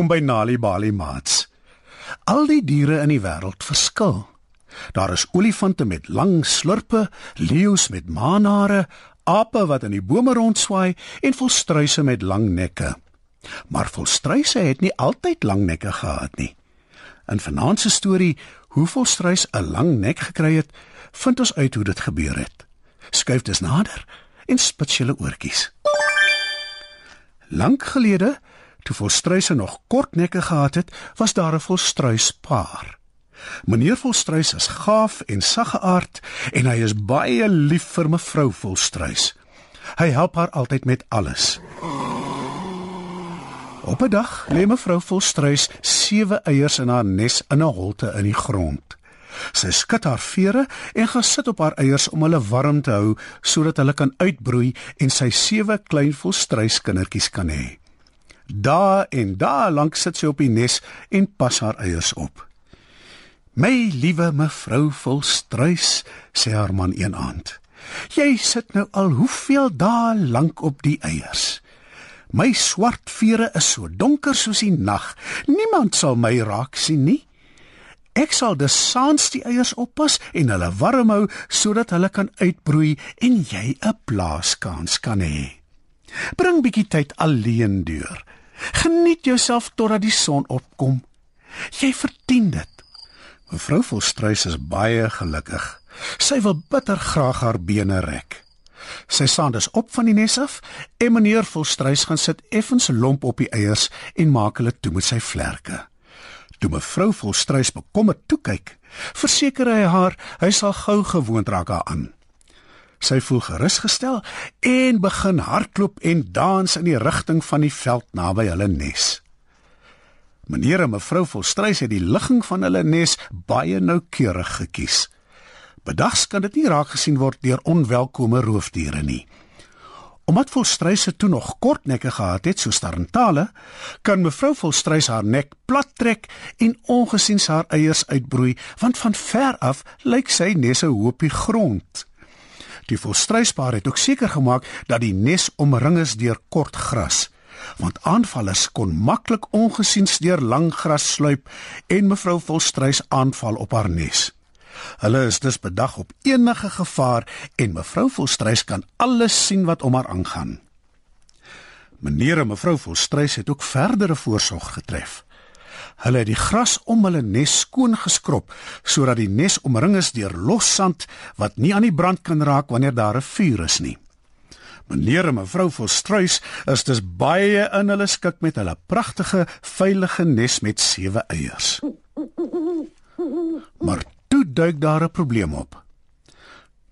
Welkom by Nali Bali Mats. Al die diere in die wêreld verskil. Daar is olifante met lang slurpe, leeu's met manare, ape wat in die bome rondswaai en volstruise met lang nekke. Maar volstruise het nie altyd lang nekke gehad nie. In vanaand se storie, hoe volstruis 'n lang nek gekry het, vind ons uit hoe dit gebeur het. Skuif dus nader en spits julle oortjies. Lank gelede Toe volstruise nog kort nekke gehad het, was daar 'n volstruispaar. Meneer Volstruis is gaaf en saggeaard en hy is baie lief vir mevrou Volstruis. Hy help haar altyd met alles. Op 'n dag lê mevrou Volstruis sewe eiers in haar nes in 'n holte in die grond. Sy skud haar vere en gaan sit op haar eiers om hulle warm te hou sodat hulle kan uitbroei en sy sewe klein volstruiskindertjies kan hê. Daar en daar lank sit sy op die nes en pas haar eiers op. My liewe mevrou Volstruis, sê haar man een aand. Jy sit nou al hoeveel dae lank op die eiers. My swart vere is so donker soos die nag. Niemand sal my raak sien nie. Ek sal dus saans die eiers oppas en hulle warm hou sodat hulle kan uitbroei en jy 'n plaaskans kan hê. Bring bietjie tyd alleen deur. Geniet jouself totdat die son opkom. Jy verdien dit. Mevrou Volstruis is baie gelukkig. Sy wil bitter graag haar bene rek. Sy staan dus op van die nes af en meneer Volstruis gaan sit effens lomp op die eiers en maak hulle toe met sy vlerke. Toe mevrou Volstruis bekommerd toe kyk, verseker hy haar hy sal gou gewoond raak daaraan. Sy voel gerusgestel en begin hardloop en dans in die rigting van die veld naby hulle nes. Meneer en mevrou Volstruis het die ligging van hulle nes baie noukeurig gekies. Bedags kan dit nie raak gesien word deur onwelkome roofdiere nie. Omdat Volstruis se toe nog kort nekke gehad het soos Tarantale, kan mevrou Volstruis haar nek plat trek en ongesiens haar eiers uitbroei, want van ver af lyk sy nes 'n hoopie grond. Die volstruispaar het ook seker gemaak dat die nes omring is deur kort gras, want aanvallers kon maklik ongesiens deur lang gras sluip en mevrou Volstruis aanval op haar nes. Hulle is dus bedag op enige gevaar en mevrou Volstruis kan alles sien wat om haar aangaan. Meneer en mevrou Volstruis het ook verdere voorsorg getref. Hulle het die gras om hulle nes skoon geskrob sodat die nes omring is deur los sand wat nie aan die brand kan raak wanneer daar 'n vuur is nie. Meneer en mevrou Volstruis is dus baie in hulle skik met hulle pragtige, veilige nes met sewe eiers. Maar toe duik daar 'n probleem op.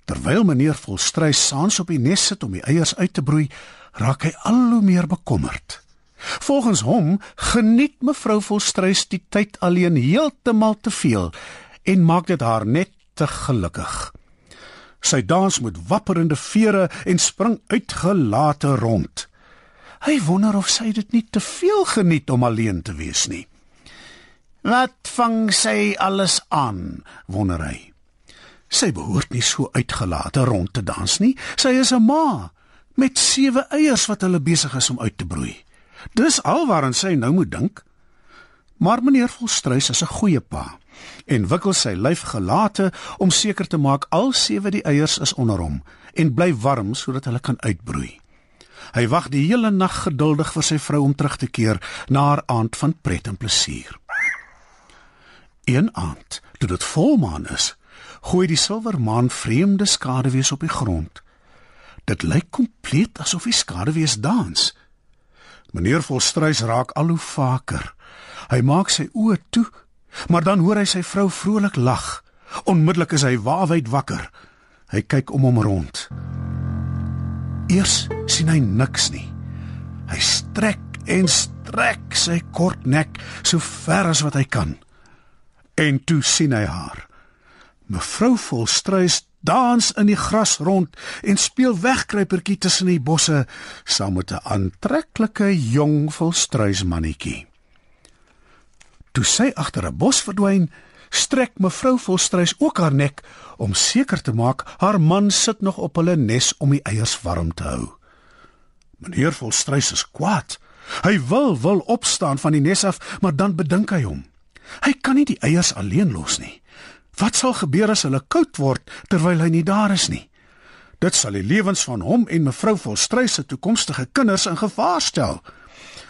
Terwyl meneer Volstruis saans op die nes sit om die eiers uit te broei, raak hy al hoe meer bekommerd. Volgens hom geniet mevrou Volstruis die tyd alleen heeltemal te veel en maak dit haar net te gelukkig. Sy dans met wapperende vere en spring uitgelate rond. Hy wonder of sy dit nie te veel geniet om alleen te wees nie. Wat vang sy alles aan, wonder hy. Sy behoort nie so uitgelate rond te dans nie. Sy is 'n ma met sewe eiers wat hulle besig is om uit te broei. Dis alwaaraan sy nou moet dink. Maar meneer Volstruis is 'n goeie pa en wikkel sy lyf gelate om seker te maak al sewe die eiers is onder hom en bly warm sodat hulle kan uitbroei. Hy wag die hele nag geduldig vir sy vrou om terug te keer na haar aand van pret en plesier. Een aand, toe dit volmaan is, gooi die silwermaan vreemde skaduwees op die grond. Dit lyk kompleet asof die skaduwees dans. Meneer Volstruis raak al hoe vaker. Hy maak sy oë toe, maar dan hoor hy sy vrou vrolik lag. Onmiddellik is hy waawyd wakker. Hy kyk om hom rond. Eers sien hy niks nie. Hy strek en strek sy kort nek so ver as wat hy kan. En toe sien hy haar. Mevrou Volstruis dans in die gras rond en speel wegkruipertjie tussen die bosse saam met 'n aantreklike jong volstruismannetjie. Toe sy agter 'n bos verdwyn, strek mevrou Volstruis ook haar nek om seker te maak haar man sit nog op hulle nes om die eiers warm te hou. Meneer Volstruis is kwaad. Hy wil wil opstaan van die nes af, maar dan bedink hy hom. Hy kan nie die eiers alleen los nie. Wat sal gebeur as hulle koud word terwyl hy nie daar is nie? Dit sal die lewens van hom en mevrou Volstruis se toekomstige kinders in gevaar stel.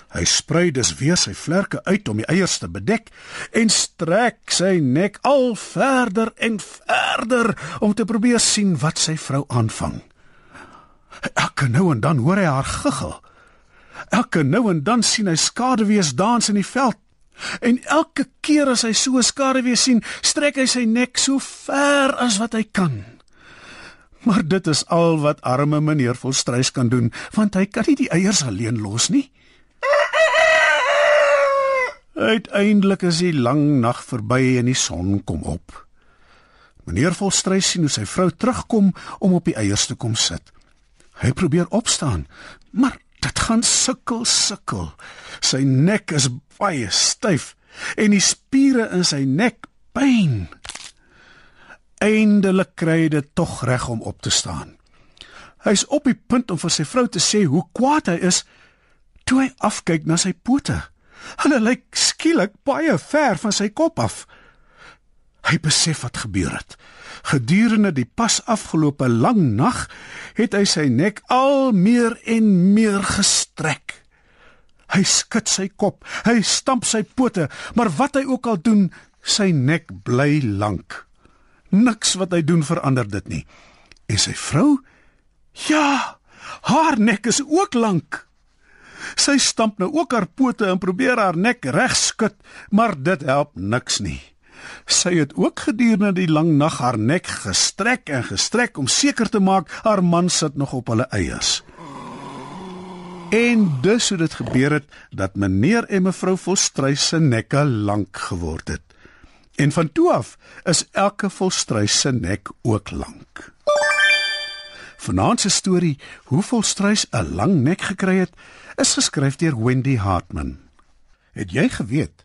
Hy sprei dus weer sy vlerke uit om die eiers te bedek en strek sy nek al verder en verder om te probeer sien wat sy vrou aanvang. Elke nou en dan hoor hy haar giggel. Elke nou en dan sien hy skaduwees dans in die veld. En elke keer as hy so 'n skaduwee sien, strek hy sy nek so ver as wat hy kan. Maar dit is al wat arme meneer Volstruis kan doen, want hy kan nie die eiers alleen los nie. Uiteindelik is die lang nag verby en die son kom op. Meneer Volstruis sien hoe sy vrou terugkom om op die eiers te kom sit. Hy probeer opstaan, maar dit gaan sukkel sukkel. Sy nek is baie styf en die spiere in sy nek pyn. Eindelik kry hy dit tog reg om op te staan. Hy's op die punt om vir sy vrou te sê hoe kwaad hy is toe hy afkyk na sy pote. Hulle lyk skielik baie ver van sy kop af. Hy besef wat gebeur het. Gedurende die pas afgelope lang nag het hy sy nek al meer en meer gestrek. Hy skud sy kop, hy stamp sy pote, maar wat hy ook al doen, sy nek bly lank. Niks wat hy doen verander dit nie. En sy vrou? Ja, haar nek is ook lank. Sy stamp nou ook haar pote en probeer haar nek reg skud, maar dit help niks nie. Sy het ook gedurende die lang nag haar nek gestrek en gestrek om seker te maak haar man sit nog op hulle eiers. En dus het dit gebeur het dat meneer en mevrou Volstruis se nekke lank geword het. En van toe af is elke Volstruis se nek ook lank. Vanaand se storie, hoe Volstruis 'n lang nek gekry het, is geskryf deur Wendy Hartman. Het jy geweet